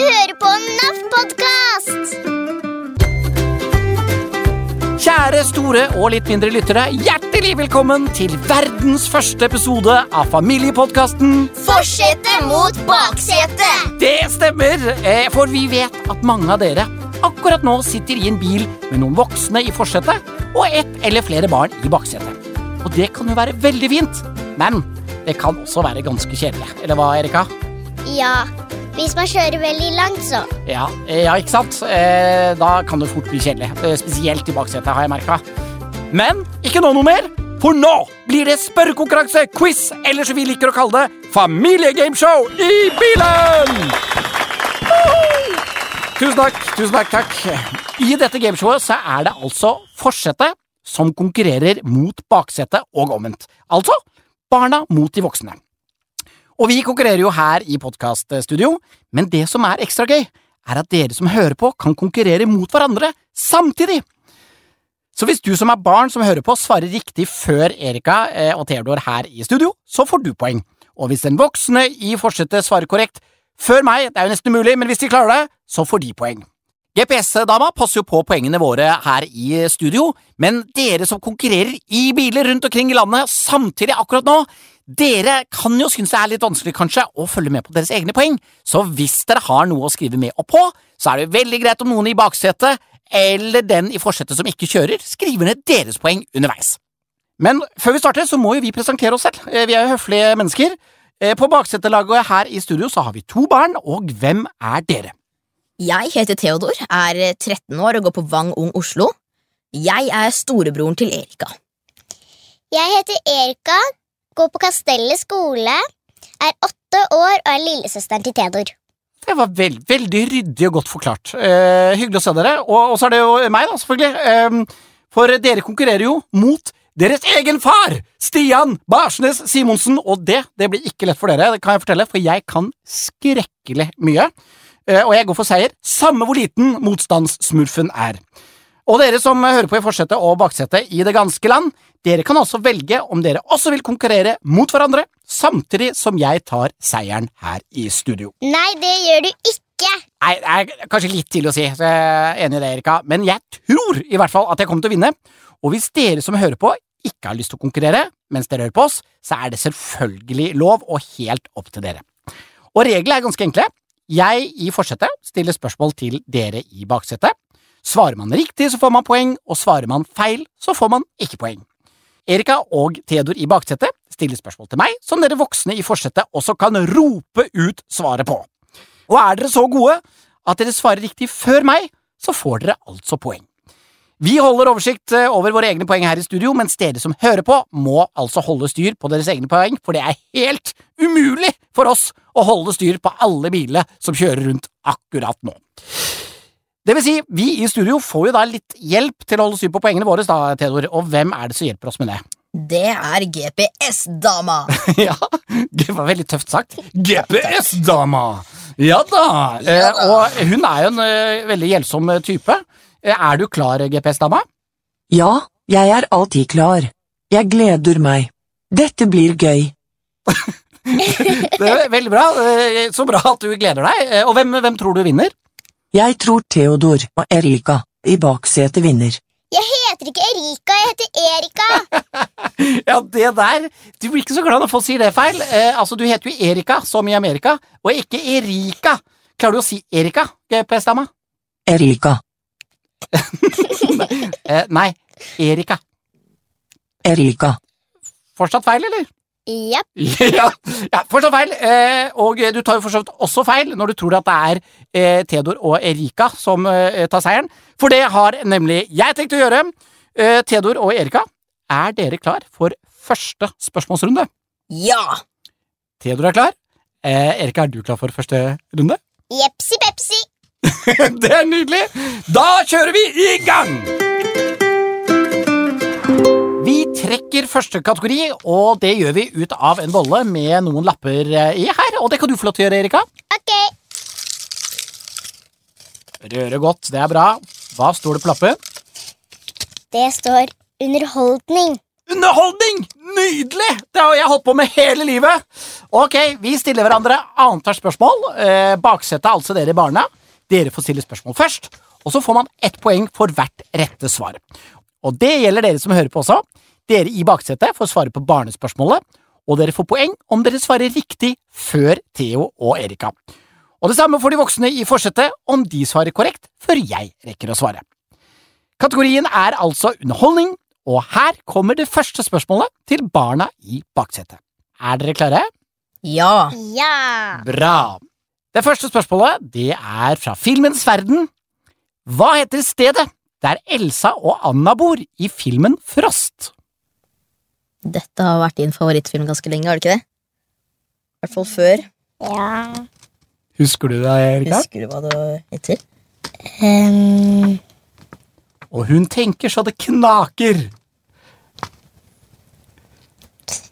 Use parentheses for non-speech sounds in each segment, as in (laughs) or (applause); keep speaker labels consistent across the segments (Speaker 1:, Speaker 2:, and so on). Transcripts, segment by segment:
Speaker 1: hører på NAF podkast!
Speaker 2: Kjære store og litt mindre lyttere, hjertelig velkommen til verdens første episode av familiepodkasten
Speaker 1: Forsetet mot baksetet!
Speaker 2: Det stemmer, eh, for vi vet at mange av dere akkurat nå sitter i en bil med noen voksne i forsetet og ett eller flere barn i baksetet. Og det kan jo være veldig fint, men det kan også være ganske kjedelig. Eller hva, Erika?
Speaker 1: Ja, hvis man kjører veldig langt, så.
Speaker 2: Ja, eh, ja ikke sant? Eh, da kan det fort bli kjedelig. Eh, spesielt i baksetet, har jeg merka. Men ikke nå noe mer, for nå blir det spørrekonkurranse, quiz, eller som vi liker å kalle det, familiegameshow i bilen! Tusen takk, tusen takk, takk. I dette gameshowet så er det altså forsetet som konkurrerer mot baksetet og omvendt. Altså barna mot de voksne. Og vi konkurrerer jo her i podkaststudio, men det som er ekstra gøy, er at dere som hører på, kan konkurrere mot hverandre samtidig. Så hvis du som er barn som hører på, svarer riktig før Erika eh, og Theodor her i studio, så får du poeng. Og hvis den voksne i forsetet svarer korrekt før meg, det er jo nesten umulig, men hvis de klarer det, så får de poeng. GPS-dama passer jo på poengene våre her i studio, men dere som konkurrerer i biler rundt omkring i landet samtidig akkurat nå, dere kan jo synes det er litt vanskelig kanskje å følge med på deres egne poeng, så hvis dere har noe å skrive med og på, så er det veldig greit om noen i baksetet eller den i forsetet som ikke kjører, skriver ned deres poeng underveis. Men før vi starter, så må jo vi presentere oss selv. Eh, Vi er jo høflige mennesker. Eh, På baksetelaget her i studio så har vi to barn, og hvem er dere?
Speaker 3: Jeg heter Theodor, er 13 år og går på Vang Ung Oslo. Jeg er storebroren til Erika.
Speaker 1: Jeg heter Erika, går på Kastellet skole, er åtte år og er lillesøsteren til Theodor.
Speaker 2: Det var veld, veldig ryddig og godt forklart. Eh, hyggelig å se dere. Og, og så er det jo meg, da, selvfølgelig. Eh, for dere konkurrerer jo mot deres egen far! Stian Barsnes Simonsen. Og det, det blir ikke lett for dere, det kan jeg fortelle, for jeg kan skrekkelig mye. Eh, og jeg går for seier, samme hvor liten motstandssmurfen er. Og dere som hører på i forsetet og baksetet i det ganske land, dere kan også velge om dere også vil konkurrere mot hverandre, samtidig som jeg tar seieren her i studio.
Speaker 1: Nei, det gjør du ikke!
Speaker 2: Nei, det er kanskje litt tidlig å si, så jeg er enig i det, Erika, men jeg tror i hvert fall at jeg kommer til å vinne. Og hvis dere som hører på, ikke har lyst til å konkurrere mens dere hører på oss, så er det selvfølgelig lov og helt opp til dere. Og reglene er ganske enkle. Jeg i forsetet stiller spørsmål til dere i baksetet. Svarer man riktig, så får man poeng, og svarer man feil, så får man ikke poeng. Erika og Theodor i baksetet stiller spørsmål til meg, som dere voksne i forsetet også kan rope ut svaret på. Og er dere så gode at dere svarer riktig før meg, så får dere altså poeng. Vi holder oversikt eh, over våre egne poeng her i studio, mens dere som hører på, må altså holde styr på deres egne poeng, for det er helt umulig for oss å holde styr på alle bilene som kjører rundt akkurat nå. Det vil si, vi i studio får jo da litt hjelp til å holde styr på poengene våre, da, Theodor, og hvem er det som hjelper oss med det?
Speaker 3: Det er GPS-dama. (laughs)
Speaker 2: ja, det var veldig tøft sagt. GPS-dama! Ja da! Eh, og hun er jo en eh, veldig hjelpsom eh, type. Eh, er du klar, GPS-dama?
Speaker 4: Ja, jeg er alltid klar. Jeg gleder meg. Dette blir gøy. (laughs)
Speaker 2: Det er veldig bra. Eh, Så bra at du gleder deg. Eh, Og hvem, hvem tror du vinner?
Speaker 4: Jeg tror Theodor og Erika i baksetet vinner.
Speaker 1: Jeg heter ikke Erika, jeg heter Erika! (laughs)
Speaker 2: Ja, det der Du blir ikke så glad når folk sier det feil. Eh, altså, Du heter jo Erika, som i Amerika, og ikke Erika. Klarer du å si Erika, GPS-dama?
Speaker 4: Erika, (laughs)
Speaker 2: Eh, nei, Erika.
Speaker 4: Erika.
Speaker 2: Fortsatt feil, eller?
Speaker 1: Yep. (laughs)
Speaker 2: ja, ja, fortsatt feil. Eh, og du tar jo for så vidt også feil når du tror at det er eh, Theodor og Erika som eh, tar seieren. For det har nemlig jeg tenkt å gjøre. Eh, Theodor og Erika, er dere klar for første spørsmålsrunde?
Speaker 3: Ja!
Speaker 2: Theodor er klar. Eh, Erika, er du klar for første runde?
Speaker 1: Jepsi pepsi. (laughs)
Speaker 2: det er nydelig! Da kjører vi i gang! Vi trekker første kategori, og det gjør vi ut av en bolle med noen lapper eh, i her. Og det kan du få lov til å gjøre, Erika.
Speaker 1: Ok.
Speaker 2: Røre godt, det er bra. Hva står det på lappen?
Speaker 1: Det står underholdning.
Speaker 2: Underholdning! Nydelig! Det har jeg holdt på med hele livet. Ok, vi stiller hverandre annethvert spørsmål. Eh, baksetet, altså dere barna. Dere får stille spørsmål først, og så får man ett poeng for hvert rette svar. Og det gjelder dere som hører på også. Dere i baksetet får svare på barnespørsmålet, og dere får poeng om dere svarer riktig før Theo og Erika. Og det samme får de voksne i forsetet om de svarer korrekt før jeg rekker å svare. Kategorien er altså underholdning, og her kommer det første spørsmålet til barna i baksetet. Er dere klare?
Speaker 3: Ja.
Speaker 1: Ja.
Speaker 2: Bra. Det første spørsmålet det er fra filmens verden. Hva heter stedet der Elsa og Anna bor i filmen Frost?
Speaker 3: Dette har vært din favorittfilm ganske lenge, har det ikke det? I hvert fall før.
Speaker 1: Ja.
Speaker 2: Husker du det, Erika?
Speaker 3: Husker du hva det heter?
Speaker 1: Um,
Speaker 2: Og hun tenker så det knaker.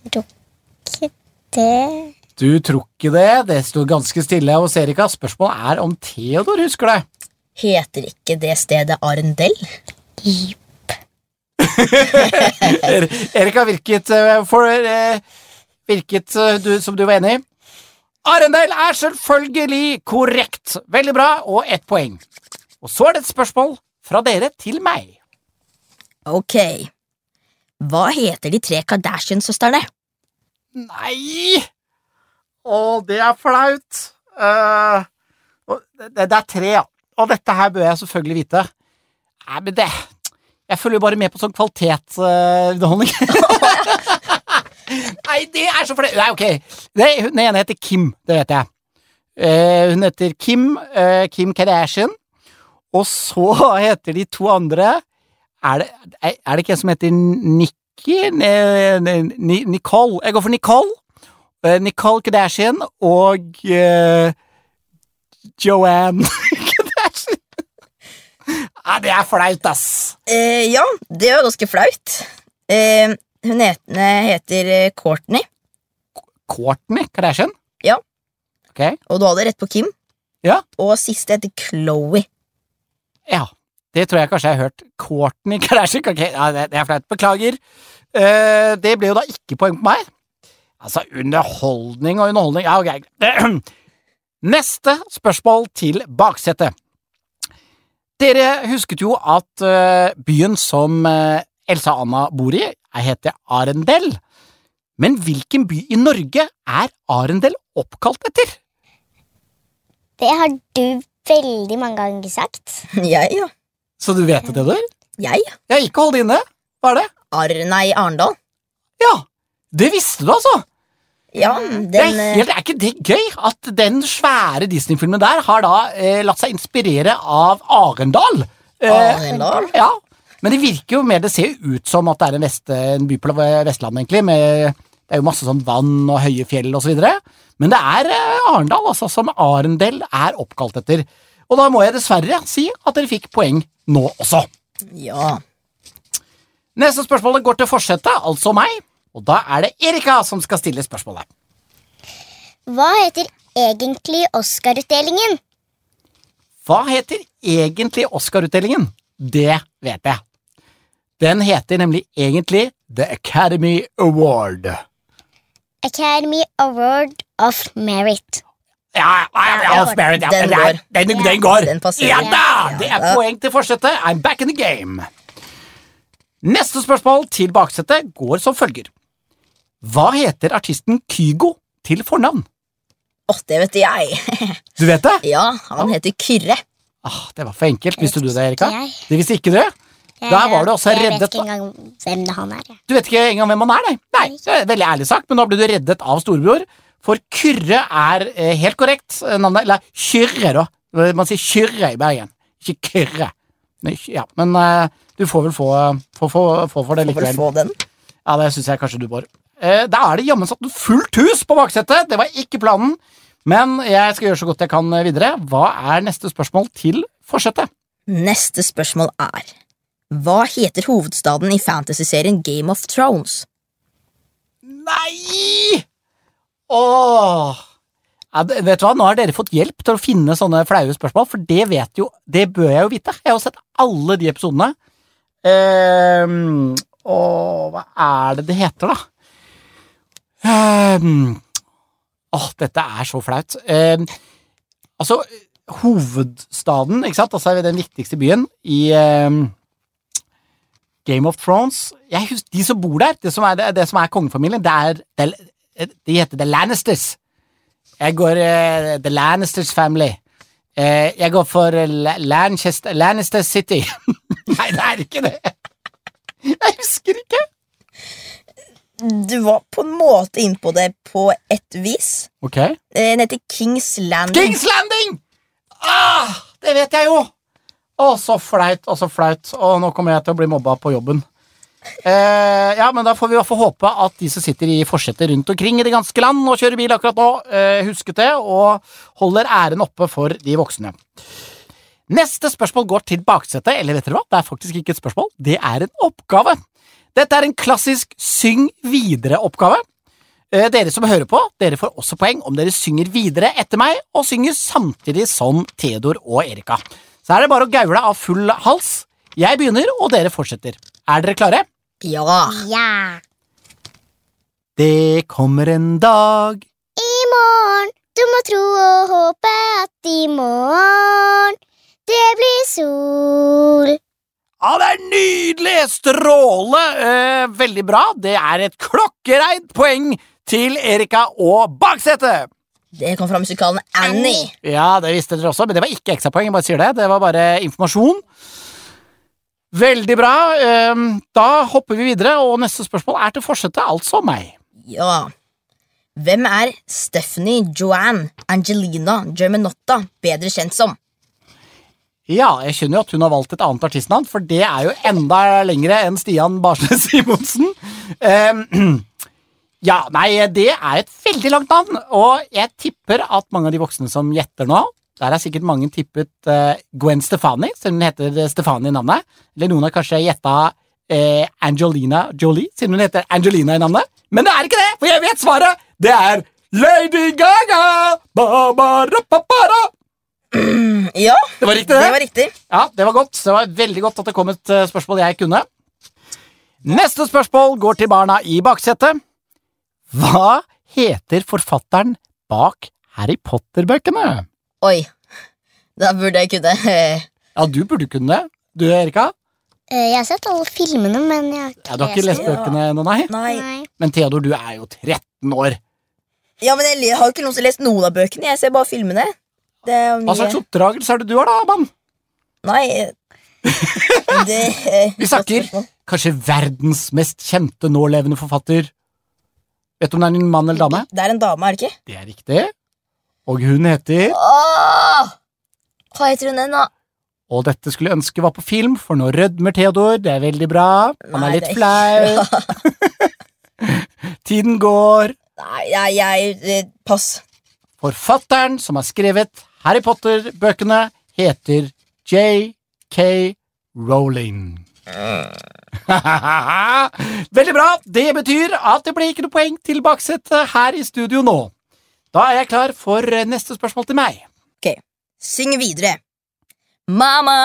Speaker 1: Tror ikke det
Speaker 2: Du tror ikke det? Det sto ganske stille hos Erika. Spørsmålet er om Theodor husker det.
Speaker 3: Heter ikke det stedet Arendel?
Speaker 2: Er- Erika virket eh, for eh, Virket eh, du, som du var enig i. Arendel er selvfølgelig korrekt. Veldig bra, og ett poeng. Og så er det et spørsmål fra dere til meg.
Speaker 3: Ok. Hva heter de tre Kardashian-søstrene?
Speaker 2: Nei! Å, det er flaut. Uh, og det, det er tre, ja. Og dette her bør jeg selvfølgelig vite. Nei, men det Jeg følger jo bare med på sånn kvalitetsunderholdning. (laughs) Nei, det er så flaut. Nei, ok. Det, den ene heter Kim, det vet jeg. Uh, hun heter Kim, uh, Kim Kardashian. Og så heter de to andre Er det, er det ikke en som heter Nikki? Nicole. Jeg går for Nicole. Eh, Nicole Kardashian og uh, Joanne (laughs) Kardashian. Ja, det er flaut, ass.
Speaker 3: Eh, ja, det var ganske flaut. Eh, hun heter, heter Courtney,
Speaker 2: Courtney Kardashian?
Speaker 3: Ja.
Speaker 2: Okay.
Speaker 3: og du hadde rett på Kim.
Speaker 2: Ja.
Speaker 3: Og siste heter Chloé.
Speaker 2: ja. Det tror jeg kanskje jeg har hørt. Courtney Kardashian? Okay, ja, det, det er flaut. Beklager. Eh, det ble jo da ikke poeng på meg. Altså, underholdning og underholdning Ja, ok. (clears throat) Neste spørsmål til baksetet. Dere husket jo at eh, byen som eh, Elsa Anna bor i, heter Arendel. Men hvilken by i Norge er Arendel oppkalt etter?
Speaker 1: Det har du veldig mange ganger sagt. (laughs)
Speaker 3: Jeg, ja.
Speaker 2: Så du vet det, du?
Speaker 3: Jeg?
Speaker 2: Ja, ikke hold det inne. Hva er det?
Speaker 3: Ar nei, Arendal.
Speaker 2: Ja, det visste du altså!
Speaker 3: Ja,
Speaker 2: det er,
Speaker 3: den
Speaker 2: helt, er ikke det gøy at den svære Disney-filmen der har da eh, latt seg inspirere av Arendal? Eh,
Speaker 3: Arendal?
Speaker 2: Ja, men det virker jo mer Det ser jo ut som at det er en, vest, en by på Vestlandet, egentlig. Med, det er jo masse sånn vann og høye fjell og så videre. Men det er eh, Arendal, altså, som Arendel er oppkalt etter. Og da må jeg dessverre si at dere fikk poeng nå også.
Speaker 3: Ja.
Speaker 2: Neste spørsmål går til forsetet, altså meg. Og da er det Erika som skal stille spørsmålet.
Speaker 1: Hva heter egentlig Oscar-utdelingen?
Speaker 2: Hva heter egentlig Oscar-utdelingen? Det vet jeg. Den heter nemlig egentlig The Academy Award.
Speaker 1: Academy Award of Merit.
Speaker 2: Ja, ja, of merit, ja.
Speaker 3: den går.
Speaker 2: Den, den går.
Speaker 3: Den.
Speaker 2: Ja da! Det er poeng til forsetet. I'm back in the game. Neste spørsmål til baksetet går som følger. Hva heter artisten Kygo til fornavn?
Speaker 3: Åh, det vet jeg.
Speaker 2: Du vet det?
Speaker 3: ja, han heter Kyrre.
Speaker 2: Ah, det var for enkelt. Visste du det, Erika?
Speaker 1: Jeg.
Speaker 2: Det visste ikke du?
Speaker 1: Jeg,
Speaker 2: Der var du også
Speaker 1: jeg
Speaker 2: reddet,
Speaker 1: vet ikke engang hvem han er.
Speaker 2: Du vet ikke engang hvem han er, nei? Nei, det er veldig ærlig sagt, men nå ble du reddet av storebror. For Kyrre er eh, helt korrekt eh, navnet, eller Kyrre, da. Man sier Kyrre i Bergen, ikke Kyrre. Ja, men eh, du får vel få, få, få, få for det
Speaker 3: likevel. Får
Speaker 2: likevel.
Speaker 3: få den.
Speaker 2: Ja, det syns jeg kanskje du bør. Eh, da er det jammen satt fullt hus på baksetet, det var ikke planen. Men jeg skal gjøre så godt jeg kan eh, videre. Hva er neste spørsmål til forsetet?
Speaker 3: Neste spørsmål er Hva heter hovedstaden i fantasyserien Game of Thrones?
Speaker 2: Nei! Åh! Ja, vet du hva, Nå har dere fått hjelp til å finne sånne flaue spørsmål, for det vet jo, det bør jeg jo vite. Jeg har jo sett alle de episodene. Um, Åh, hva er det det heter, da? Ehm, Åh, dette er så flaut. Ehm, altså, hovedstaden, ikke sant, altså den viktigste byen i ehm, Game of Thrones jeg husker, De som bor der, det som er, det, det som er kongefamilien, det er det, De heter The Lannisters. Jeg går eh, The Lannisters Family. Eh, jeg går for eh, La- Lanchester, Lannister City. (laughs) Nei, det er ikke det. Jeg husker ikke.
Speaker 3: Du var på en måte innpå det på et vis.
Speaker 2: Ok.
Speaker 3: Eh, Den heter Kings Landing.
Speaker 2: Kings Landing! Ah, det vet jeg jo! Å, så flaut og så flaut. Og nå kommer jeg til å bli mobba på jobben. Eh, ja, men da får vi i hvert fall håpe at de som sitter i forsetet rundt omkring i det ganske land og kjører bil akkurat nå, eh, husket det og holder æren oppe for de voksne. Neste spørsmål går til baksetet, eller vet dere hva? Det er faktisk ikke et spørsmål, det er en oppgave. Dette er en klassisk syng videre-oppgave. Eh, Dere som hører på, dere får også poeng om dere synger videre etter meg og synger samtidig som Theodor og Erika. Så er det bare å gaule av full hals. Jeg begynner, og dere fortsetter. Er dere klare?
Speaker 3: Ja.
Speaker 1: Ja.
Speaker 2: Det kommer en dag
Speaker 1: I morgen, du må tro og håpe at i morgen det blir sol.
Speaker 2: Ja, det er nydelig! Stråle! Eh, veldig bra. Det er et klokkereint poeng til Erika og baksetet.
Speaker 3: Det kom fra musikalen Annie.
Speaker 2: Ja, det visste dere også, men det var ikke ekstrapoeng. jeg bare sier Det Det var bare informasjon. Veldig bra. Eh, Da hopper vi videre, og neste spørsmål er til forsetet, altså meg.
Speaker 3: Ja. Hvem er Stephanie Joanne Angelina Germanotta bedre kjent som?
Speaker 2: Ja, jeg skjønner jo at hun har valgt et annet artistnavn, for det er jo enda lengre enn Stian Barsnes (laughs) Simonsen. Ehm, (clears throat) ja, nei, det er et veldig langt navn, og jeg tipper at mange av de voksne som gjetter nå, der har sikkert mange tippet eh, Gwen Stefani, siden hun heter Stefani i navnet. Eller noen har kanskje gjetta eh, Angelina Jolie, siden hun heter Angelina i navnet. Men det er ikke det, for jeg vet svaret! Det er Lady Gaga! Ba, ba, ra, ba, ba, ra. (clears throat)
Speaker 3: Ja,
Speaker 2: Det var riktig, det.
Speaker 3: det var riktig.
Speaker 2: Ja, det var godt. Det var veldig godt at det kom et eh, spørsmål jeg kunne. Neste spørsmål går til barna i baksetet. Hva heter forfatteren bak Harry Potter-bøkene?
Speaker 3: Oi, da burde jeg kunne (laughs)
Speaker 2: Ja, du burde kunne det. Du, Erika?
Speaker 1: Eh, Jeg har sett alle filmene, men jeg har ikke,
Speaker 2: Ja, du har ikke lest bøkene ennå, nei?
Speaker 3: Nei.
Speaker 2: Men Theodor, du er jo 13 år.
Speaker 3: Ja, men jeg har jo ikke noen som har lest noen av bøkene. Jeg ser bare filmene. Er
Speaker 2: Hva slags oppdragelse er det du har, da, mann?
Speaker 3: Nei (laughs) Det eh,
Speaker 2: Vi snakker kanskje verdens mest kjente nålevende forfatter. Vet du om det er en mann eller dame?
Speaker 3: Det er en dame, er det ikke?
Speaker 2: Det er riktig. Og hun heter
Speaker 3: Åh! Hva heter hun ennå? da?
Speaker 2: Og dette skulle jeg ønske var på film, for nå rødmer Theodor. Det er veldig bra. Han
Speaker 3: Nei,
Speaker 2: er litt
Speaker 3: er
Speaker 2: flau. (laughs) Tiden går.
Speaker 3: Nei, jeg, jeg eh, Pass.
Speaker 2: Forfatteren som har skrevet Harry Potter-bøkene, heter J.K. Rowling. (laughs) Veldig bra. Det betyr at det ble ikke noe poeng til baksetet her i studio nå. Da er jeg klar for neste spørsmål til meg.
Speaker 3: Ok, Syng videre. Mamma!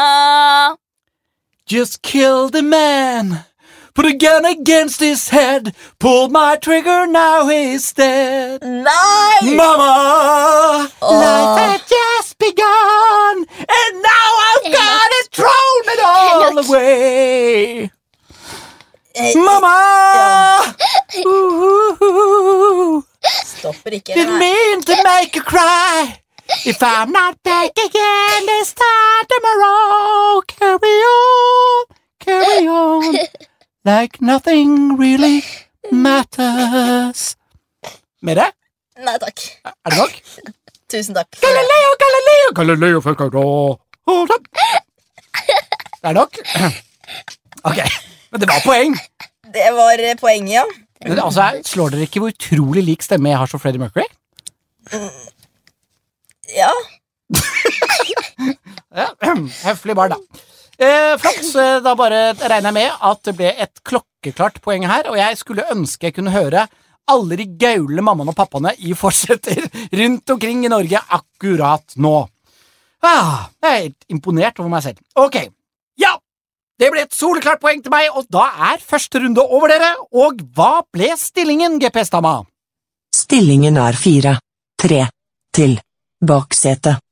Speaker 2: Just kill the man. Put a gun against his head. Pulled my trigger, now he's dead.
Speaker 3: Nei!
Speaker 2: Mama,
Speaker 3: Åh.
Speaker 2: life had just begun, and now I've got it thrown it all away.
Speaker 3: Eh,
Speaker 2: Mama, ooh,
Speaker 3: Stopper ikke.
Speaker 2: didn't mean to make you cry. If I'm not back again this time tomorrow, carry on, like nothing really matters. Mere?
Speaker 3: Nei takk.
Speaker 2: Er det nok?
Speaker 3: Tusen takk.
Speaker 2: Galileo, Galileo, Galileo. Det er nok? Ok, men det var poeng.
Speaker 3: Det var eh, poenget, ja.
Speaker 2: Men altså, Slår dere ikke hvor utrolig lik stemme jeg har som Freddie Mercury?
Speaker 3: Ja.
Speaker 2: Ja, (clears throat) Høflig barn, da. Eh, flott. Da bare regner jeg med at det ble et klokkeklart poeng her, og jeg skulle ønske jeg kunne høre alle de gaule mammaene og pappaene i forsetter rundt omkring i Norge akkurat nå. Ah, jeg er helt imponert over meg selv. Ok, ja, Det ble et soleklart poeng til meg, og da er første runde over dere. Og hva ble stillingen, GPS-dama?
Speaker 4: Stillingen er fire, tre, til baksetet.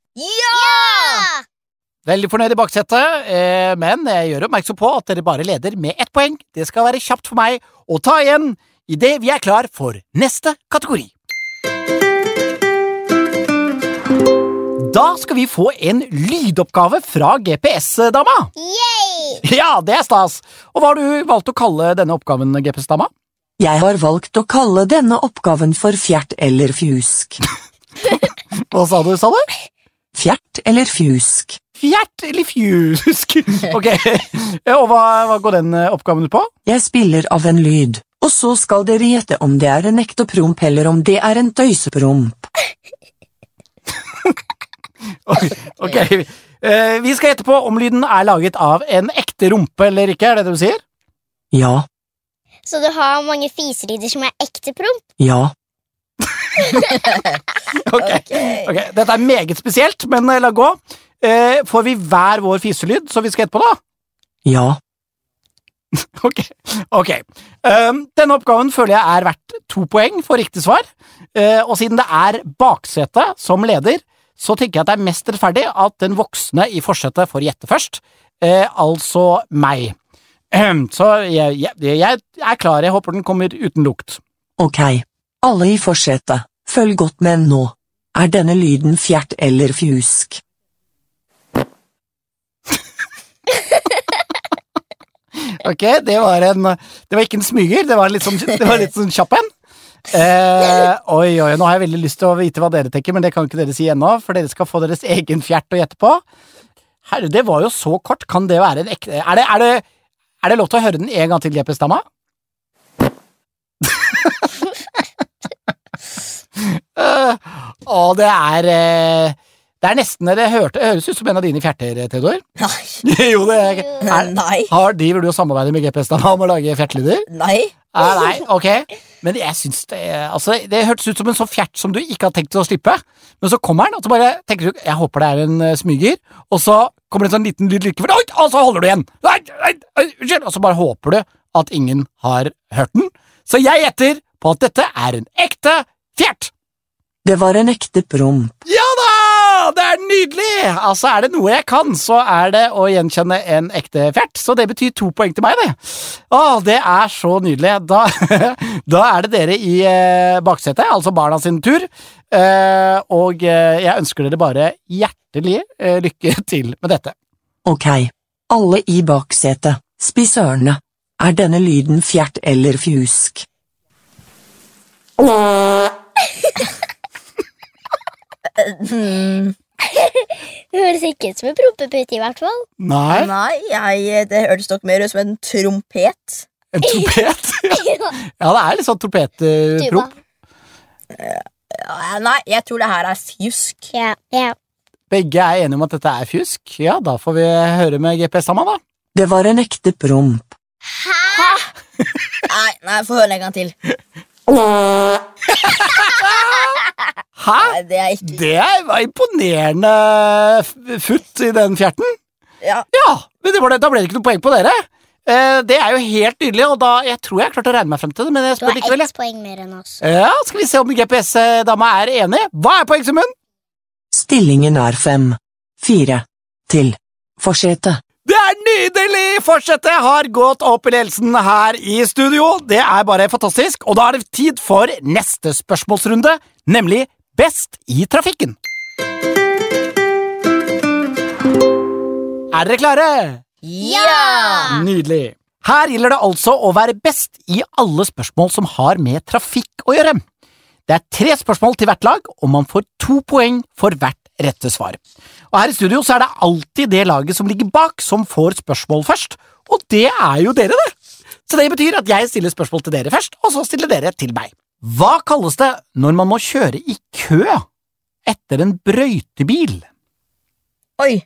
Speaker 2: Veldig fornøyd i baksetet, eh, men jeg gjør oppmerksom på at dere bare leder med ett poeng. Det skal være kjapt for meg å ta igjen idet vi er klar for neste kategori. Da skal vi få en lydoppgave fra GPS-dama.
Speaker 1: Yay!
Speaker 2: Ja, det er stas. Og hva har du valgt å kalle denne oppgaven, GPS-dama?
Speaker 4: Jeg har valgt å kalle denne oppgaven for fjert eller fjusk. (laughs)
Speaker 2: Hva sa du, sa du?
Speaker 4: Fjert eller fjusk.
Speaker 2: Fjert eller fjusk? (laughs) Ok, og hva, hva går den eh, oppgaven ut på?
Speaker 4: Jeg spiller av en lyd, og så skal dere gjette om det er en ekte promp eller om det er en tøysepromp. (laughs)
Speaker 2: Ok, okay. Eh, vi skal gjette på om lyden er laget av en ekte rumpe eller ikke, er det det du sier?
Speaker 4: Ja,
Speaker 1: Så du har mange fiselyder som er ekte promp?
Speaker 4: ja, (laughs)
Speaker 2: Ok, ok. Dette er meget spesielt, men eh, la gå. Eh, får vi hver vår fiselyd, så vi skal etterpå, da?
Speaker 4: ja. (laughs)
Speaker 2: Ok. ok. Um, denne oppgaven føler jeg er verdt to poeng for riktig svar, uh, og siden det er baksetet som leder, så tenker jeg at det er mest rettferdig at den voksne i forsetet får gjette først, uh, altså meg. Um, så jeg, jeg, jeg er klar, jeg håper den kommer uten lukt.
Speaker 4: Ok, alle i forsetet, følg godt med nå. Er denne lyden fjert eller fjusk?
Speaker 2: Ok, det var en Det var ikke en smyger, det var litt sånn, det var litt sånn kjapp en. Eh, oi, oi, nå har jeg veldig lyst til å vite hva dere tenker, men det kan ikke dere si ennå, for dere skal få deres egen fjert å gjette på. Herre, det var jo så kort, kan det være en ekte Er det, er det, er det lov til å høre den en gang til, Jeppe Stamma? (laughs) Eh, Å, det er eh, Det er nesten Det hørte, høres ut som en av dine fjerter, Theodor.
Speaker 3: Nei. (laughs)
Speaker 2: jo, det er, er,
Speaker 3: Nei.
Speaker 2: har, Driver du og samarbeider med GPS-dama om å lage fjertelyder?
Speaker 3: Nei.
Speaker 2: Ah, nei, ok. Men jeg syns det altså, Det hørtes ut som en sånn fjert som du ikke har tenkt å slippe. Men så kommer den, og så bare tenker du jeg håper det er en eh, smyger, og så kommer det en sånn liten lyd likevel, og så holder du igjen! Og så bare håper du at ingen har hørt den. Så jeg gjetter på at dette er en ekte fjert!
Speaker 4: Det var en ekte promp.
Speaker 2: Ja! Det er nydelig! Altså, er det noe jeg kan, så er det å gjenkjenne en ekte fjert. Så det betyr to poeng til meg, det. Å, det er så nydelig. Da, (laughs) da er det dere i eh, baksetet, altså barna sin tur. Eh, og eh, jeg ønsker dere bare hjertelig eh, lykke (laughs) til med dette.
Speaker 4: Ok, alle i baksetet, spiss ørene. Er denne lyden fjert eller fjusk? (laughs)
Speaker 1: Det høres ikke ut som en prompepute, i hvert fall.
Speaker 2: Nei,
Speaker 3: Nei, jeg, det hørtes nok mer ut som en trompet.
Speaker 2: en trompet. (laughs) ja, det er litt sånn trompetpromp.
Speaker 3: Nei, jeg tror det her er fjusk.
Speaker 1: Ja, ja.
Speaker 2: Begge er enige om at dette er fjusk. Ja, da får vi høre med GPS sammen, da.
Speaker 4: Det var en ekte promp. Hæ?
Speaker 3: Nei, nei, få høre en gang til.
Speaker 2: Hæ?
Speaker 3: Det er ikke
Speaker 2: Det var imponerende futt i den fjerten.
Speaker 3: Ja.
Speaker 2: Ja, men det var det, da ble det ikke noe poeng på dere. Eh, det er jo helt nydelig, og da, jeg tror jeg har klart å regne meg frem til det. Men jeg
Speaker 1: Du
Speaker 2: spør
Speaker 1: har
Speaker 2: likevel.
Speaker 1: ett poeng mer enn oss.
Speaker 2: Ja, Skal vi se om GPS-dama er enig. Hva er poengsummen?
Speaker 4: Stillingen er fem, fire, til forsetet.
Speaker 2: Det er nydelig! Fortsettet har gått opp i ledelsen her i studio. Det er bare fantastisk. Og da er det tid for neste spørsmålsrunde, nemlig Best i trafikken. Er dere klare?
Speaker 3: Ja!
Speaker 2: Nydelig. Her gjelder det altså å være best i alle spørsmål som har med trafikk å gjøre. Det er tre spørsmål til hvert lag, og man får to poeng for hvert rette svar. Og Her i studio så er det alltid det laget som ligger bak, som får spørsmål først, og det er jo dere, det! Så det betyr at jeg stiller spørsmål til dere først, og så stiller dere til meg. Hva kalles det når man må kjøre i kø etter en brøytebil?
Speaker 3: Oi,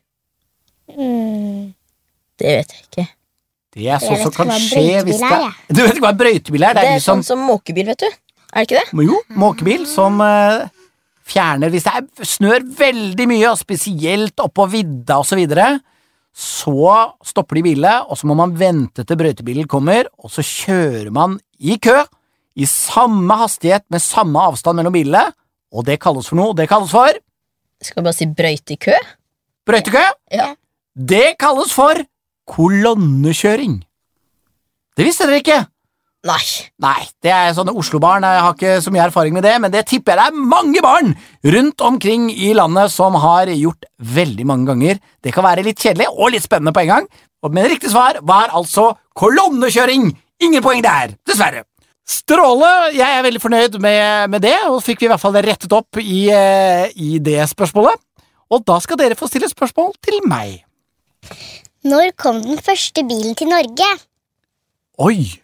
Speaker 1: Mm.
Speaker 3: det vet jeg ikke.
Speaker 2: Det er sånn som kan skje hvis det
Speaker 1: er.
Speaker 2: Du vet ikke hva en brøytebil er?
Speaker 3: Det
Speaker 2: Det er
Speaker 3: er sånn som måkebil, vet du. Er det ikke det?
Speaker 2: Jo, måkebil som eh, fjerner hvis det er snør veldig mye, og spesielt oppå vidda og så videre, så stopper de bilen, og så må man vente til brøytebilen kommer, og så kjører man i kø, i samme hastighet med samme avstand mellom bilene, og det kalles for noe, det kalles for
Speaker 3: Skal vi bare si brøytekø?
Speaker 2: brøytekø.
Speaker 3: Ja.
Speaker 2: Det kalles for kolonnekjøring. Det visste dere ikke?
Speaker 3: Nei.
Speaker 2: Nei, det er sånne Oslo-barn, jeg har ikke så mye erfaring med det, men det tipper jeg det er mange barn rundt omkring i landet som har gjort veldig mange ganger. Det kan være litt kjedelig og litt spennende på en gang, og- men riktig svar var altså kolonnekjøring. Ingen poeng der, dessverre. Stråle, jeg er veldig fornøyd med, med det, og fikk vi i hvert fall rettet opp i, eh, i det spørsmålet. Og da skal dere få stille spørsmål til meg.
Speaker 1: Når kom den første bilen til Norge?
Speaker 2: Oi!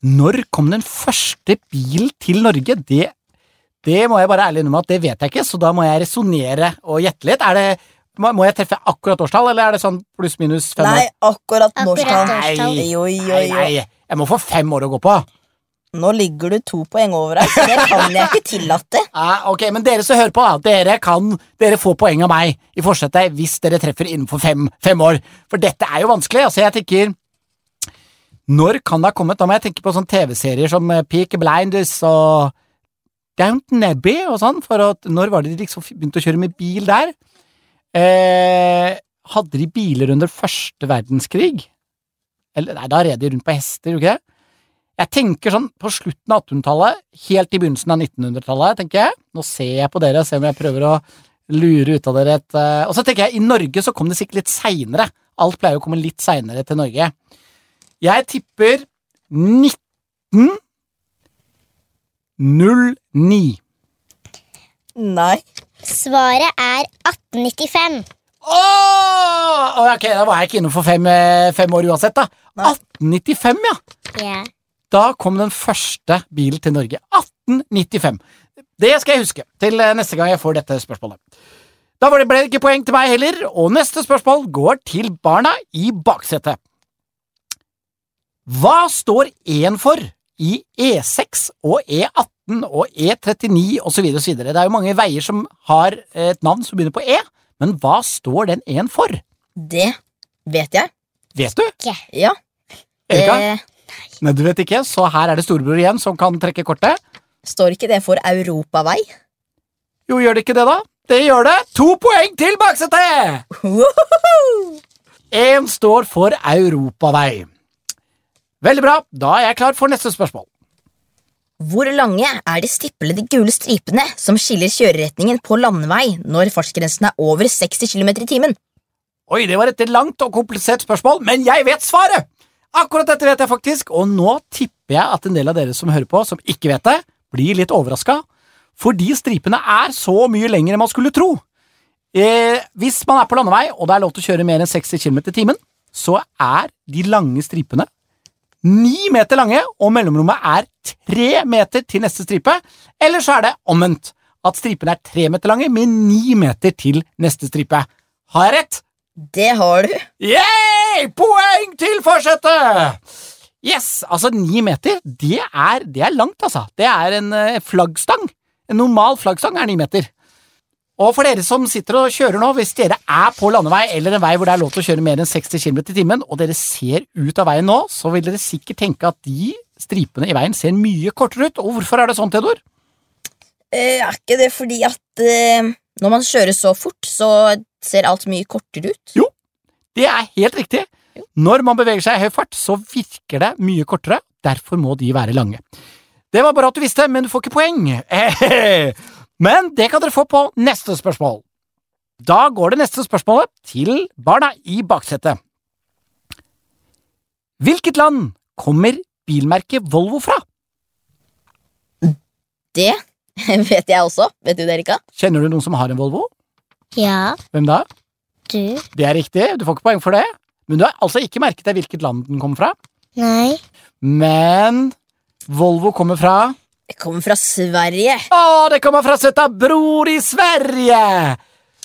Speaker 2: Når kom den første bilen til Norge? Det, det må jeg bare ærlig innrømme at det vet jeg ikke, så da må jeg resonnere og gjette litt. Er det, må, jeg treffe akkurat årstall, eller er det sånn pluss-minus fem år?
Speaker 3: Nei,
Speaker 1: Akkurat årstall.
Speaker 3: Oi,
Speaker 2: Nei, nei, jeg må få fem år å gå på.
Speaker 3: Nå ligger du to poeng over her, så det kan jeg ikke tillate.
Speaker 2: Ja, (laughs) ok, Men dere som hører på, da, dere kan dere får poeng av meg i forsetet hvis dere treffer innenfor fem, fem år. For dette er jo vanskelig. altså jeg tenker Når kan det ha kommet? Da må jeg tenke på sånne TV-serier som Peak Peaky Blinders og Downton Abbey og sånn. For at, når var det de liksom begynte å kjøre med bil der? Eh, hadde de biler under første verdenskrig? Eller, nei, da red de rundt på hester, gjorde de ikke det? Jeg tenker sånn på slutten av 1800-tallet, helt i begynnelsen av 1900-tallet, tenker jeg. Nå ser jeg på dere og ser om jeg prøver å lure ut av dere et uh... Og så tenker jeg, i Norge så kom det sikkert litt seinere. Alt pleier å komme litt seinere til Norge. Jeg tipper 1909.
Speaker 3: Nei.
Speaker 1: Svaret er 1895.
Speaker 2: Åh! Ok, da var jeg ikke innenfor fem, eh, fem år uansett, da.
Speaker 3: Nei.
Speaker 2: 1895, ja.
Speaker 1: Yeah.
Speaker 2: Da kom den første bilen til Norge. 1895. Det skal jeg huske til eh, neste gang jeg får dette spørsmålet. Da ble det ikke poeng til meg heller, og neste spørsmål går til barna i baksetet. Hva står én for i E6 og E18 og E39 osv. osv.? Det er jo mange veier som har et navn som begynner på E, men hva står den én for?
Speaker 3: Det vet jeg.
Speaker 2: Vet du? Ikke.
Speaker 3: Ja.
Speaker 2: Erika?
Speaker 3: Det
Speaker 2: Nei, du vet ikke, så her er det storebror igjen som kan trekke kortet.
Speaker 3: står ikke det for europavei.
Speaker 2: Jo, gjør det ikke det, da? Det gjør det! To poeng til baksetet! Én står for europavei. Veldig bra, da er jeg klar for neste spørsmål.
Speaker 3: Hvor lange er de stiplede gule stripene som skiller kjøreretningen på landevei når fartsgrensen er over 60 km i timen?
Speaker 2: Oi, det var et langt og komplisert spørsmål, men jeg vet svaret! Akkurat dette vet jeg faktisk, og nå tipper jeg at en del av dere som hører på, som ikke vet det, blir litt overraska, fordi stripene er så mye lengre enn man skulle tro. Eh, hvis man er på landevei, og det er lov til å kjøre mer enn 60 km i timen, så er de lange stripene ni meter lange, og mellomrommet er tre meter til neste stripe, eller så er det omvendt, at stripene er tre meter lange med ni meter til neste stripe. Har jeg rett?
Speaker 3: Det har du.
Speaker 2: Yay! Poeng til forsetet! Yes, altså ni meter, det er, det er langt, altså. Det er en eh, flaggstang. En normal flaggstang er ni meter. Og for dere som sitter og kjører nå, hvis dere er på landevei eller en vei hvor det er lov til å kjøre mer enn 60 km i timen, og dere ser ut av veien nå, så vil dere sikkert tenke at de stripene i veien ser mye kortere ut. Og hvorfor er det sånn, Theodor?
Speaker 3: Eh, er ikke det fordi at eh, når man kjører så fort, så ser alt mye kortere ut?
Speaker 2: Jo, Det er helt riktig. Når man beveger seg i høy fart, så virker det mye kortere. Derfor må de være lange. Det var bare at du visste, men du får ikke poeng. (laughs) Men det kan dere få på neste spørsmål. Da går det neste spørsmålet til barna i baksetet. Hvilket land kommer bilmerket Volvo fra?
Speaker 3: Det (laughs) vet jeg også. Vet du det, Erika?
Speaker 2: Kjenner du noen som har en Volvo?
Speaker 1: Ja,
Speaker 2: Hvem da?
Speaker 1: du.
Speaker 2: Det er riktig, du får ikke poeng for det. Men du har altså ikke merket deg hvilket land den kommer fra.
Speaker 1: Nei.
Speaker 2: Men Volvo kommer fra
Speaker 3: Det kommer fra Sverige.
Speaker 2: Ja, det kommer fra søta bror i Sverige!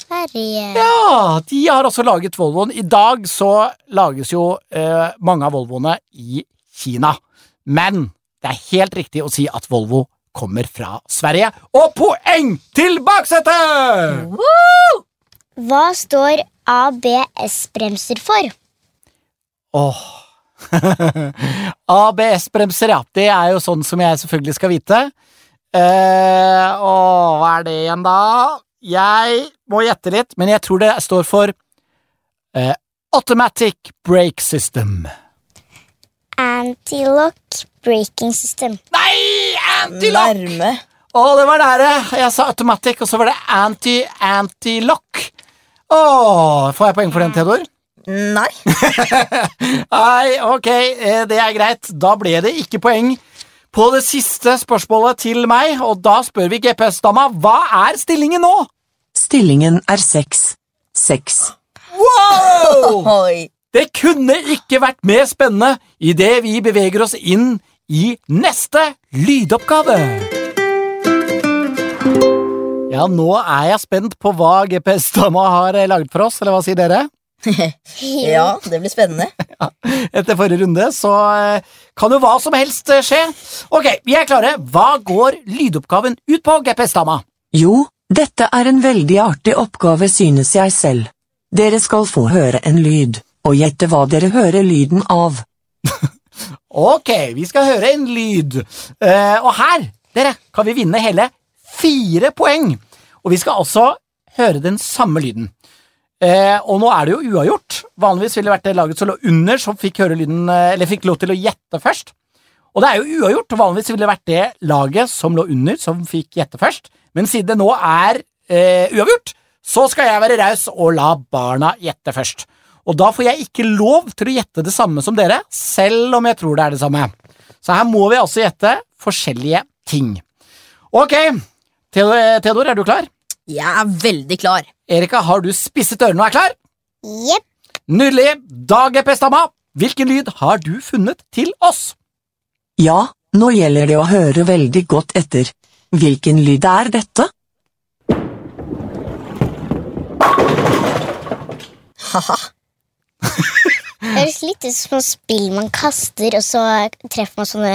Speaker 1: Sverige.
Speaker 2: Ja, de har også laget Volvoen. I dag så lages jo eh, mange av Volvoene i Kina. Men det er helt riktig å si at Volvo kommer fra Sverige. Og poeng til baksetet!
Speaker 1: Hva står ABS-bremser for?
Speaker 2: Åh. (laughs) ABS-bremser, ja. Det er jo sånn som jeg selvfølgelig skal vite. Eh, åh, hva er det igjen, da? Jeg må gjette litt, men jeg tror det står for eh, Automatic Brake System.
Speaker 1: Anti-lock braking system.
Speaker 2: Nei! Anti-lock!
Speaker 3: Nærme.
Speaker 2: Å, det var nære! Jeg sa automatic, og så var det anti-anti-lock. Åh, får jeg poeng for den, Theodor?
Speaker 3: Nei. (laughs)
Speaker 2: Nei, ok, eh, det er greit. Da ble det ikke poeng på det siste spørsmålet til meg, og da spør vi GPS-dama hva er stillingen nå?
Speaker 4: Stillingen er seks. Seks.
Speaker 2: Wow! (laughs)
Speaker 3: Oi.
Speaker 2: Det kunne ikke vært mer spennende idet vi beveger oss inn i neste lydoppgave. Ja, nå er jeg spent på hva GPS-dama har eh, laget for oss, eller hva sier dere? (laughs)
Speaker 3: Ja, det blir spennende. (laughs)
Speaker 2: Etter forrige runde, så eh, kan jo hva som helst eh, skje. Ok, vi er klare. Hva går lydoppgaven ut på, GPS-dama?
Speaker 4: Jo, dette er en veldig artig oppgave, synes jeg selv. Dere skal få høre en lyd, og gjette hva dere hører lyden av. (laughs)
Speaker 2: Ok, vi skal høre en lyd. Uh, og her, dere, kan vi vinne hele fire poeng. Og vi skal også høre den samme lyden. Eh, og nå er det jo uavgjort. Vanligvis ville det vært det laget som lå under, som fikk, lyden, eh, fikk lov til å gjette først. Og det er jo uavgjort. Vanligvis ville det vært det laget som lå under, som fikk gjette først. Men siden det nå er eh, uavgjort, så skal jeg være raus og la barna gjette først. Og da får jeg ikke lov til å gjette det samme som dere, selv om jeg tror det er det samme. Så her må vi altså gjette forskjellige ting. Ok, Theodor, er du klar?
Speaker 3: Jeg er veldig klar.
Speaker 2: Erika, har du spisset ørene og er klar?
Speaker 1: Jepp.
Speaker 2: Nydelig. Da, GPS-dama, hvilken lyd har du funnet til oss?
Speaker 4: Ja, nå gjelder det å høre veldig godt etter. Hvilken lyd er dette?
Speaker 3: Haha.
Speaker 1: Det høres litt ut som spill man kaster, og så treffer man sånne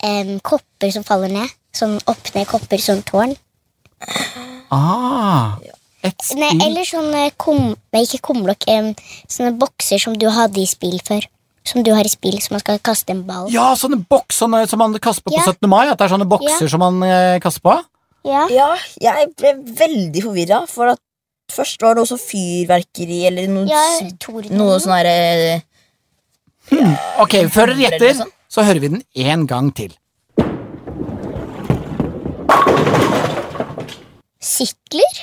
Speaker 1: um, kopper som faller ned. Sånn opp-ned-kopper, sånn tårn.
Speaker 2: Ah, et
Speaker 1: Nei, eller sånne kom, ikke kumlokk. sånne bokser som du hadde i spill før. Som du har i spill, som man skal kaste en ball.
Speaker 2: Ja, sånne bokser som man kaster på på 17. mai. At det er sånne bokser
Speaker 1: Ja.
Speaker 2: som man eh, kaster på.
Speaker 1: Ja.
Speaker 3: Ja, jeg ble veldig forvirra, for at først var det også fyrverkeri eller noe,
Speaker 1: ja
Speaker 3: noe sånn herre
Speaker 2: Ok, før dere gjetter, så hører vi den én gang til.
Speaker 1: Sykler?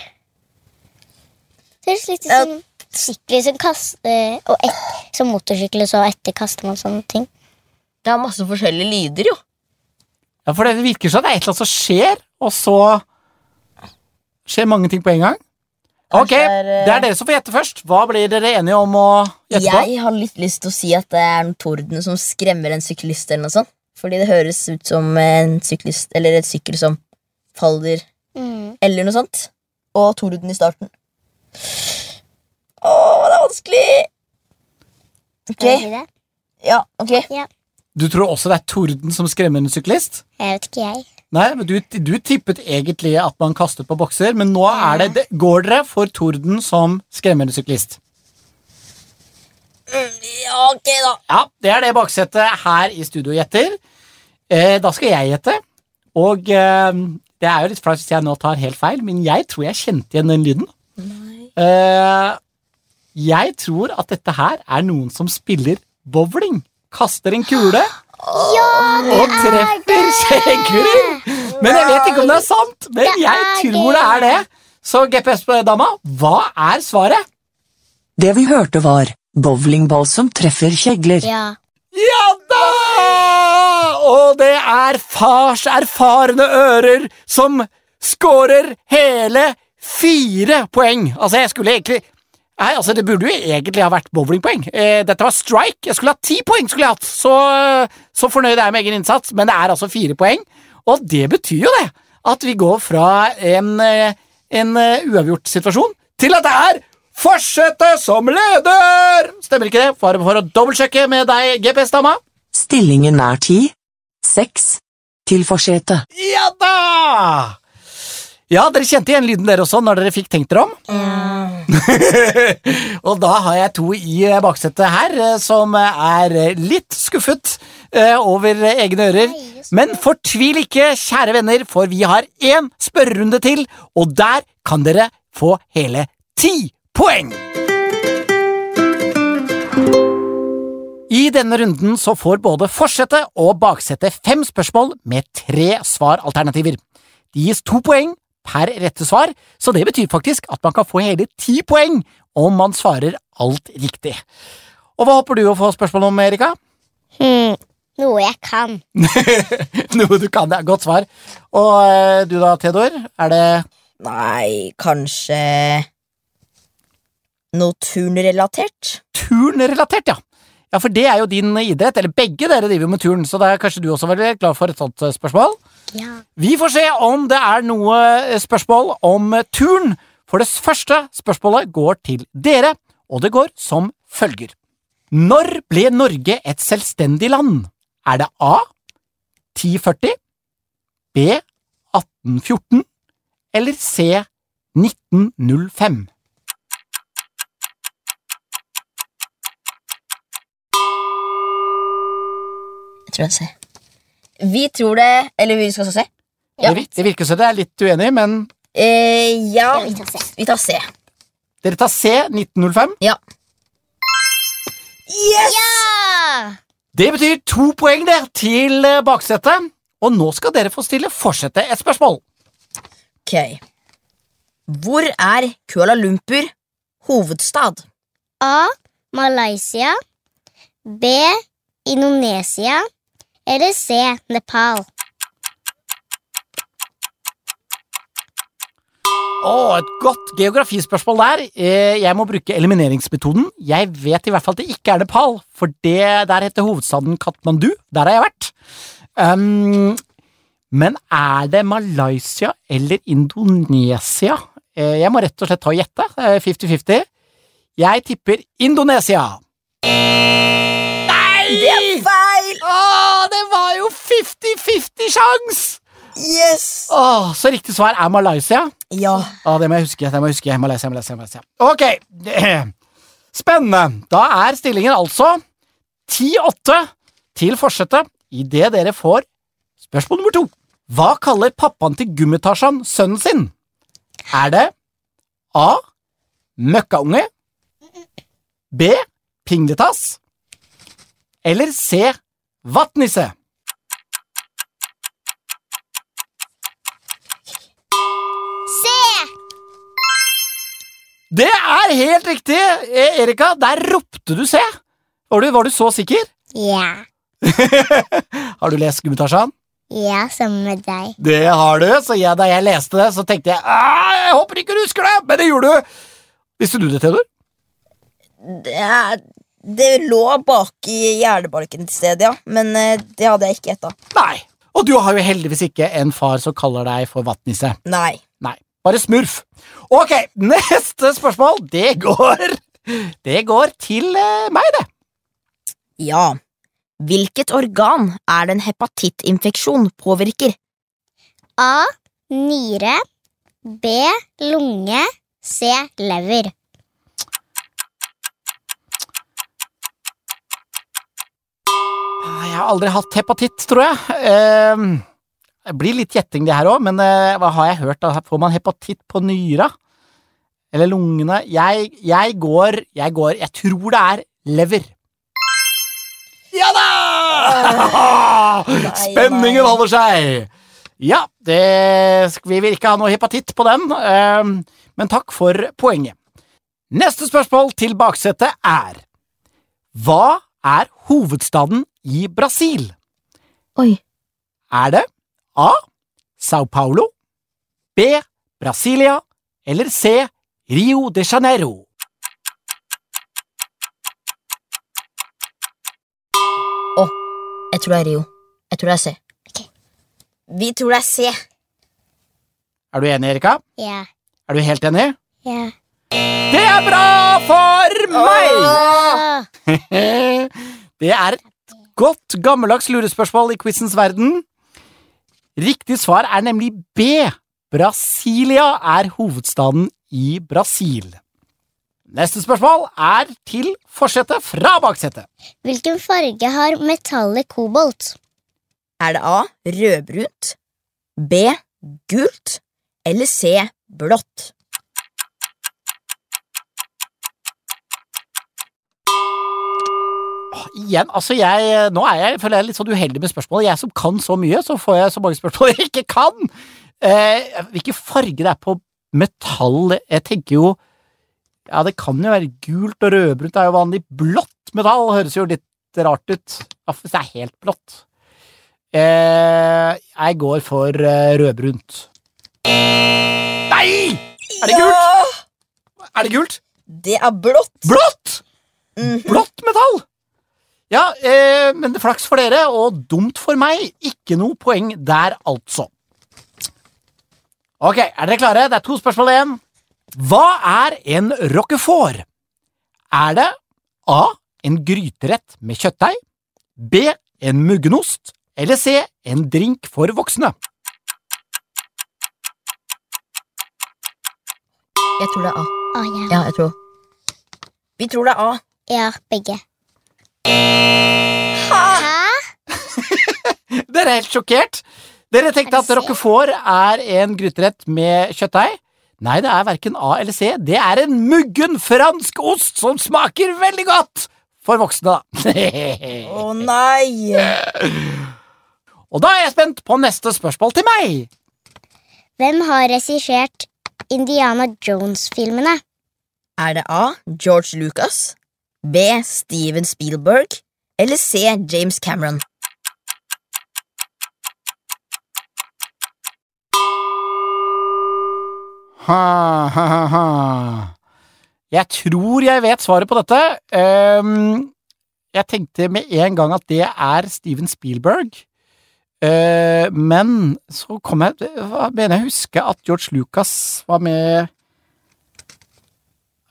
Speaker 1: Høres litt ut som sykler som kaster Og et, som motorsykler, så etterkaster man sånne ting.
Speaker 3: Det er masse forskjellige lyder, jo.
Speaker 2: Ja, For det virker som det er et eller annet som skjer, og så skjer mange ting på en gang. Ok,
Speaker 3: er, eh,
Speaker 2: det er dere som får gjette først. Hva blir dere enige om å gjette på?
Speaker 3: Jeg har litt lyst til å si at det er en torden som skremmer en syklist, eller noe sånt. Fordi det høres ut som en syklist, eller et sykkel som faller,
Speaker 1: Mm.
Speaker 3: eller noe sånt. Og torden i starten. Åh, det er vanskelig! Ok,
Speaker 1: Skal jeg det?
Speaker 3: ja, ok.
Speaker 2: Du tror også det er torden som skremmer en syklist?
Speaker 1: Jeg vet ikke, jeg.
Speaker 2: Nei, men du, du tippet egentlig at man kastet på bokser, men nå er det, det går dere for torden som skremmer en syklist.
Speaker 3: Mm, Ja, ok, da.
Speaker 2: Ja, det er det baksetet her i studio gjetter. Eh, da skal jeg gjette, og eh, det er jo litt flaut hvis jeg nå tar helt feil, men jeg tror jeg kjente igjen den lyden. Eh, jeg tror at dette her er noen som spiller bowling. Kaster en kule og treffer skjegghuren. Men jeg vet ikke om det er sant, men
Speaker 1: Det
Speaker 2: jeg tror det er det. Så GPS-dama, hva er svaret?
Speaker 4: Det vi hørte var bowlingball som treffer kjegler.
Speaker 1: Ja.
Speaker 2: Ja da! Og det er fars erfarne ører som scorer hele fire poeng. Altså, jeg skulle egentlig Nei, altså, Det burde jo egentlig ha vært bowlingpoeng. Eh, dette var strike. Jeg skulle hatt ti poeng. skulle jeg hatt. Så, så fornøyd er jeg med egen innsats, men det er altså fire poeng. Og det betyr jo det at vi går fra en, eh, en eh, uavgjort situasjon til at det er Fortsette som leder! Stemmer ikke det? Bare for å dobbeltsjekke med deg, GPS-dama.
Speaker 4: Stillingen er ti. Seks. Til forsetet.
Speaker 2: Ja da! Ja, dere kjente igjen lyden dere også når dere fikk tenkt dere om. (laughs) og da har jeg to i eh, baksetet her eh, som er eh, litt skuffet over egne ører. Men fortvil ikke, kjære venner, for vi har én spørrerunde til, og der kan dere få hele ti poeng! I denne runden så får både forsetet og baksetet fem spørsmål med tre svaralternativer. Det gis to poeng per rette svar, så det betyr faktisk at man kan få hele ti poeng om man svarer alt riktig. Og hva håper du å få spørsmål om, Erika?
Speaker 1: Hmm, noe jeg kan. (laughs)
Speaker 2: Noe du kan, det er godt svar. Og eh, du da, Theodor? Er det
Speaker 3: Nei, kanskje Noe turnrelatert?
Speaker 2: turnrelatert, ja? Ja, for det er jo din idrett, eller begge dere driver med turn, så da er kanskje du også veldig glad for et sånt eh, spørsmål?
Speaker 1: Ja.
Speaker 2: Vi får se om det er noe eh, spørsmål om turen. for det første spørsmålet går til dere, og det går som følger. Når ble Norge et selvstendig land? Er det A. 1040, B. 1814 eller C. 1905?
Speaker 3: Jeg tror jeg ser. Vi tror det Eller vi skal så se. Ja.
Speaker 2: Det, det virker som dere er litt uenige, men
Speaker 3: Eh, ja,
Speaker 1: vi tar C.
Speaker 3: vi tar C.
Speaker 2: dere tar C. 1905.
Speaker 3: Ja. Yes!
Speaker 1: Ja!
Speaker 2: Det betyr to poeng det til eh, baksetet, og nå skal dere få stille fortsette et spørsmål.
Speaker 3: Ok. Hvor er Kuala Lumpur hovedstad?
Speaker 1: A. Malaysia. B. Indonesia. Eller C. Nepal.
Speaker 2: Å, et godt geografispørsmål der. Eh, Jeg må bruke elimineringsmetoden. Jeg vet i hvert fall at det ikke er Nepal, for det der heter hovedstaden Katmandu. Der har jeg vært. Um, men er det Malaysia eller Indonesia? Eh, Jeg må rett og slett ta og gjette. Det er 50-50. Jeg tipper Indonesia. Nei!
Speaker 3: Det er feil!
Speaker 2: 50-50 sjans!
Speaker 3: Yes!
Speaker 2: Åh, så riktig svar er Malaysia.
Speaker 3: Ja.
Speaker 2: Åh, det må jeg huske. det må jeg huske. Malaysia, Malaysia, Malaysia. Ok, (clears throat) spennende. Da er stillingen altså 10-8 til forsetet idet dere får spørsmål nummer to. Hva kaller pappaen til Gummitasjan sønnen sin? Er det A. Møkkaunge B. Pingletass eller C. Vattnisse? Det er helt riktig, eh, Erika. Der ropte du C. Var du, var du så sikker?
Speaker 1: Ja. (laughs)
Speaker 2: Har du lest Gummitasjan?
Speaker 1: Ja, sammen med deg.
Speaker 2: Det har du, så jeg, da jeg leste det, så tenkte jeg «Ah, jeg håper ikke du husker det, men det gjorde du. Visste du det, Theodor?
Speaker 3: Det, det lå bak i hjernebalken til stedet, ja. Men eh, det hadde jeg ikke gjetta.
Speaker 2: Nei. Og du har jo heldigvis ikke en far som kaller deg for vattnisse.
Speaker 3: Nei.
Speaker 2: Nei, bare smurf. Ok, (laughs) neste spørsmål, det går Det går til eh, meg, det.
Speaker 3: Ja. Hvilket organ er det en hepatittinfeksjon påvirker?
Speaker 1: A. Nyre. B. Lunge. C. Lever.
Speaker 2: Ah, Jeg har aldri hatt hepatitt, tror jeg. Eh, det blir litt gjetting, det her òg, men eh, hva har jeg hørt? da? Får man hepatitt på nyra? Eller lungene? Jeg, jeg går Jeg går Jeg tror det er lever. Ja da! (laughs) Spenningen holder seg! Ja, det, vi vil ikke ha noe hepatitt på den, eh, men takk for poenget. Neste spørsmål til baksetet er Hva er hovedstaden i Brasil?
Speaker 3: Oi.
Speaker 2: Er det A. Sao Paulo, B. Brasilia eller C. Rio de Janeiro?
Speaker 3: Å, Jeg tror det er Rio. Jeg tror det er C.
Speaker 1: Okay.
Speaker 3: Vi tror det er C.
Speaker 2: Er du enig, Erika?
Speaker 1: Ja.
Speaker 2: Er du helt enig?
Speaker 1: Ja.
Speaker 2: Det er bra for meg!
Speaker 1: Oh! (laughs)
Speaker 2: Det er et godt, gammeldags lurespørsmål i quizens verden. Riktig svar er nemlig B. Brasilia er hovedstaden i Brasil. Neste spørsmål er til forsetet fra baksetet.
Speaker 1: Hvilken farge har metallet kobolt?
Speaker 3: Er det A. Rødbrunt, B. Gult eller C. Blått?
Speaker 2: Igjen, altså jeg, Nå er jeg, føler jeg litt sånn uheldig med spørsmålet. Jeg som kan så mye, så får jeg så mange spørsmål jeg ikke kan! Eh, hvilken farge det er på metall? Jeg tenker jo Ja, det kan jo være gult og rødbrunt. Det er jo vanlig blått metall. Høres jo litt rart ut. Hvis det er helt blått. Eh, jeg går for eh, rødbrunt. Nei! Er det gult?
Speaker 3: Ja!
Speaker 2: Er det gult?
Speaker 3: Det er blått.
Speaker 2: Blått!
Speaker 3: Mhm.
Speaker 2: Blått metall! Ja, eh, men det er flaks for dere, og dumt for meg. Ikke noe poeng der, altså. Ok, er dere klare? Det er to spørsmål igjen. Hva er en roquefort? Er det A. En gryterett med kjøttdeig? B. En muggenost? Eller C. En drink for voksne?
Speaker 3: Jeg tror det er A.
Speaker 1: A ja.
Speaker 3: Ja, jeg tror. Vi tror det er A.
Speaker 1: ja, begge. Hæ? (laughs)
Speaker 2: Dere er helt sjokkert. Dere tenkte at
Speaker 1: det
Speaker 2: roquefort er en gryterett med kjøttdeig. Nei, det er verken A eller C. Det er en muggen fransk ost som smaker veldig godt! For voksne, da.
Speaker 3: Å nei!
Speaker 2: Og da er jeg spent på neste spørsmål til meg.
Speaker 1: Hvem har regissert Indiana Jones-filmene?
Speaker 3: Er det A. George Lucas, B. Steven Spielberg eller C. James Cameron?
Speaker 2: Ha, ha, ha, ha. Jeg tror jeg vet svaret på dette. Um, jeg tenkte med en gang at det er Steven Spielberg. Uh, men så kom jeg Mener jeg husker at George Lucas var med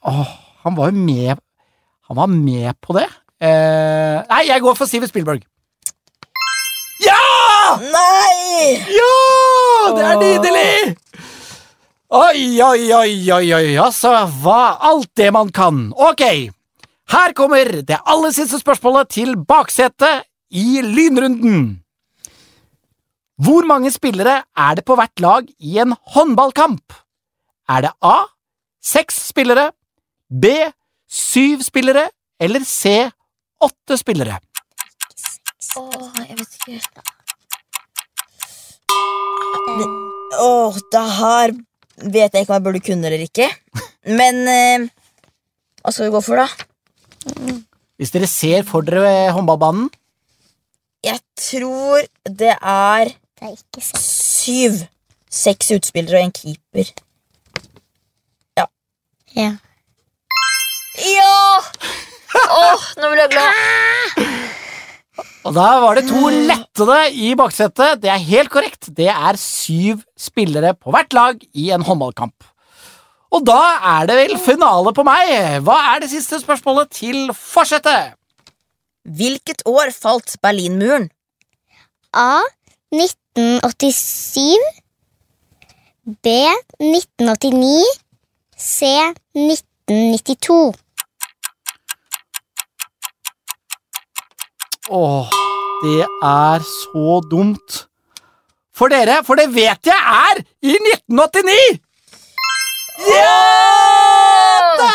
Speaker 2: Åh, han var jo med Han var med på det. Uh, nei, jeg går for Steven Spielberg. Ja!
Speaker 3: Nei!
Speaker 2: Ja! Det er nydelig! Oi, oi, oi, oi, oi, altså, hva alt det man kan. Ok, her kommer det aller siste spørsmålet til baksetet i lynrunden. Hvor mange spillere er det på hvert lag i en håndballkamp? Er det A. Seks spillere, B. Syv spillere eller C. Åtte spillere?
Speaker 3: Åh, jeg vet ikke. Åh, det her vet jeg ikke om jeg burde kunne eller ikke. Men eh, hva skal vi gå for, da?
Speaker 2: Hvis dere ser for dere håndballbanen
Speaker 3: Jeg tror det er
Speaker 1: Det er ikke
Speaker 3: syv. Seks utspillere og en keeper.
Speaker 1: Ja.
Speaker 3: Ja! Åh, nå ble jeg glad.
Speaker 2: Og da var det to lettede i baksetet. Det er helt korrekt. Det er syv spillere på hvert lag i en håndballkamp. Og da er det vel finale på meg. Hva er det siste spørsmålet til forsetet?
Speaker 3: Hvilket år falt Berlinmuren?
Speaker 1: A. 1987. B. 1989. C. 1992.
Speaker 2: Åh, det er så dumt. For dere, for det vet jeg er i 1989! Ja da!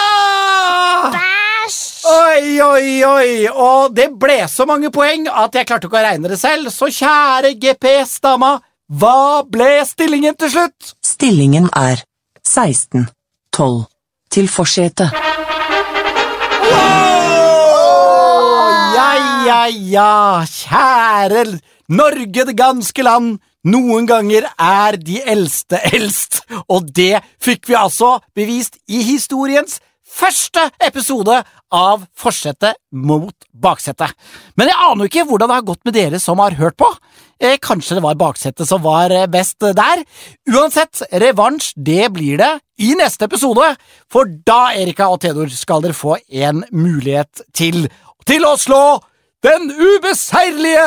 Speaker 1: Bæsj!
Speaker 2: Oi, oi, oi, og det ble så mange poeng at jeg klarte ikke å regne det selv, så kjære GPS-dama, hva ble stillingen til slutt?
Speaker 4: Stillingen er 16. 12. Til forsetet.
Speaker 2: Ja, ja, ja, kjære Norge, det ganske land, noen ganger er de eldste eldst, og det fikk vi altså bevist i historiens første episode av Forsetet mot baksetet. Men jeg aner jo ikke hvordan det har gått med dere som har hørt på. Eh, kanskje det var baksetet som var eh, best der. Uansett, revansj det blir det i neste episode, for da, Erika og Theodor, skal dere få en mulighet til til å slå den ubeseirlige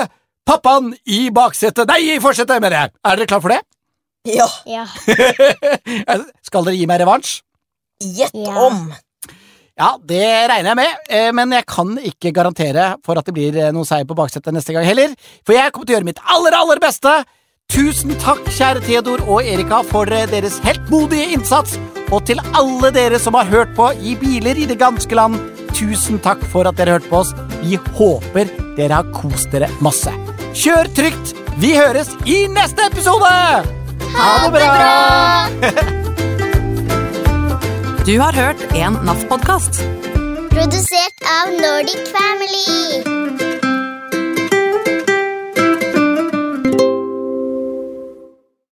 Speaker 2: pappaen i baksetet Nei, i forsetet, mener jeg. Er dere klar for det?
Speaker 3: Ja,
Speaker 1: Ja. (laughs)
Speaker 2: skal dere gi meg revansj?
Speaker 3: gjett
Speaker 1: Ja.
Speaker 3: om.
Speaker 2: Ja, det regner jeg med, eh, men jeg kan ikke garantere for at det blir noen noe seier på baksetet neste gang heller, for jeg kommer til å gjøre mitt aller, aller beste. Tusen takk, kjære Theodor og Erika, for eh, deres heltmodige innsats, og til alle dere som har hørt på i biler i det ganske land, tusen takk for at dere hørte på oss. Vi håper dere har kost dere masse. Kjør trygt! Vi høres i neste episode! Ha det bra! (laughs)
Speaker 5: Du har hørt en NAF-podkast.
Speaker 1: Produsert av Nordic Family.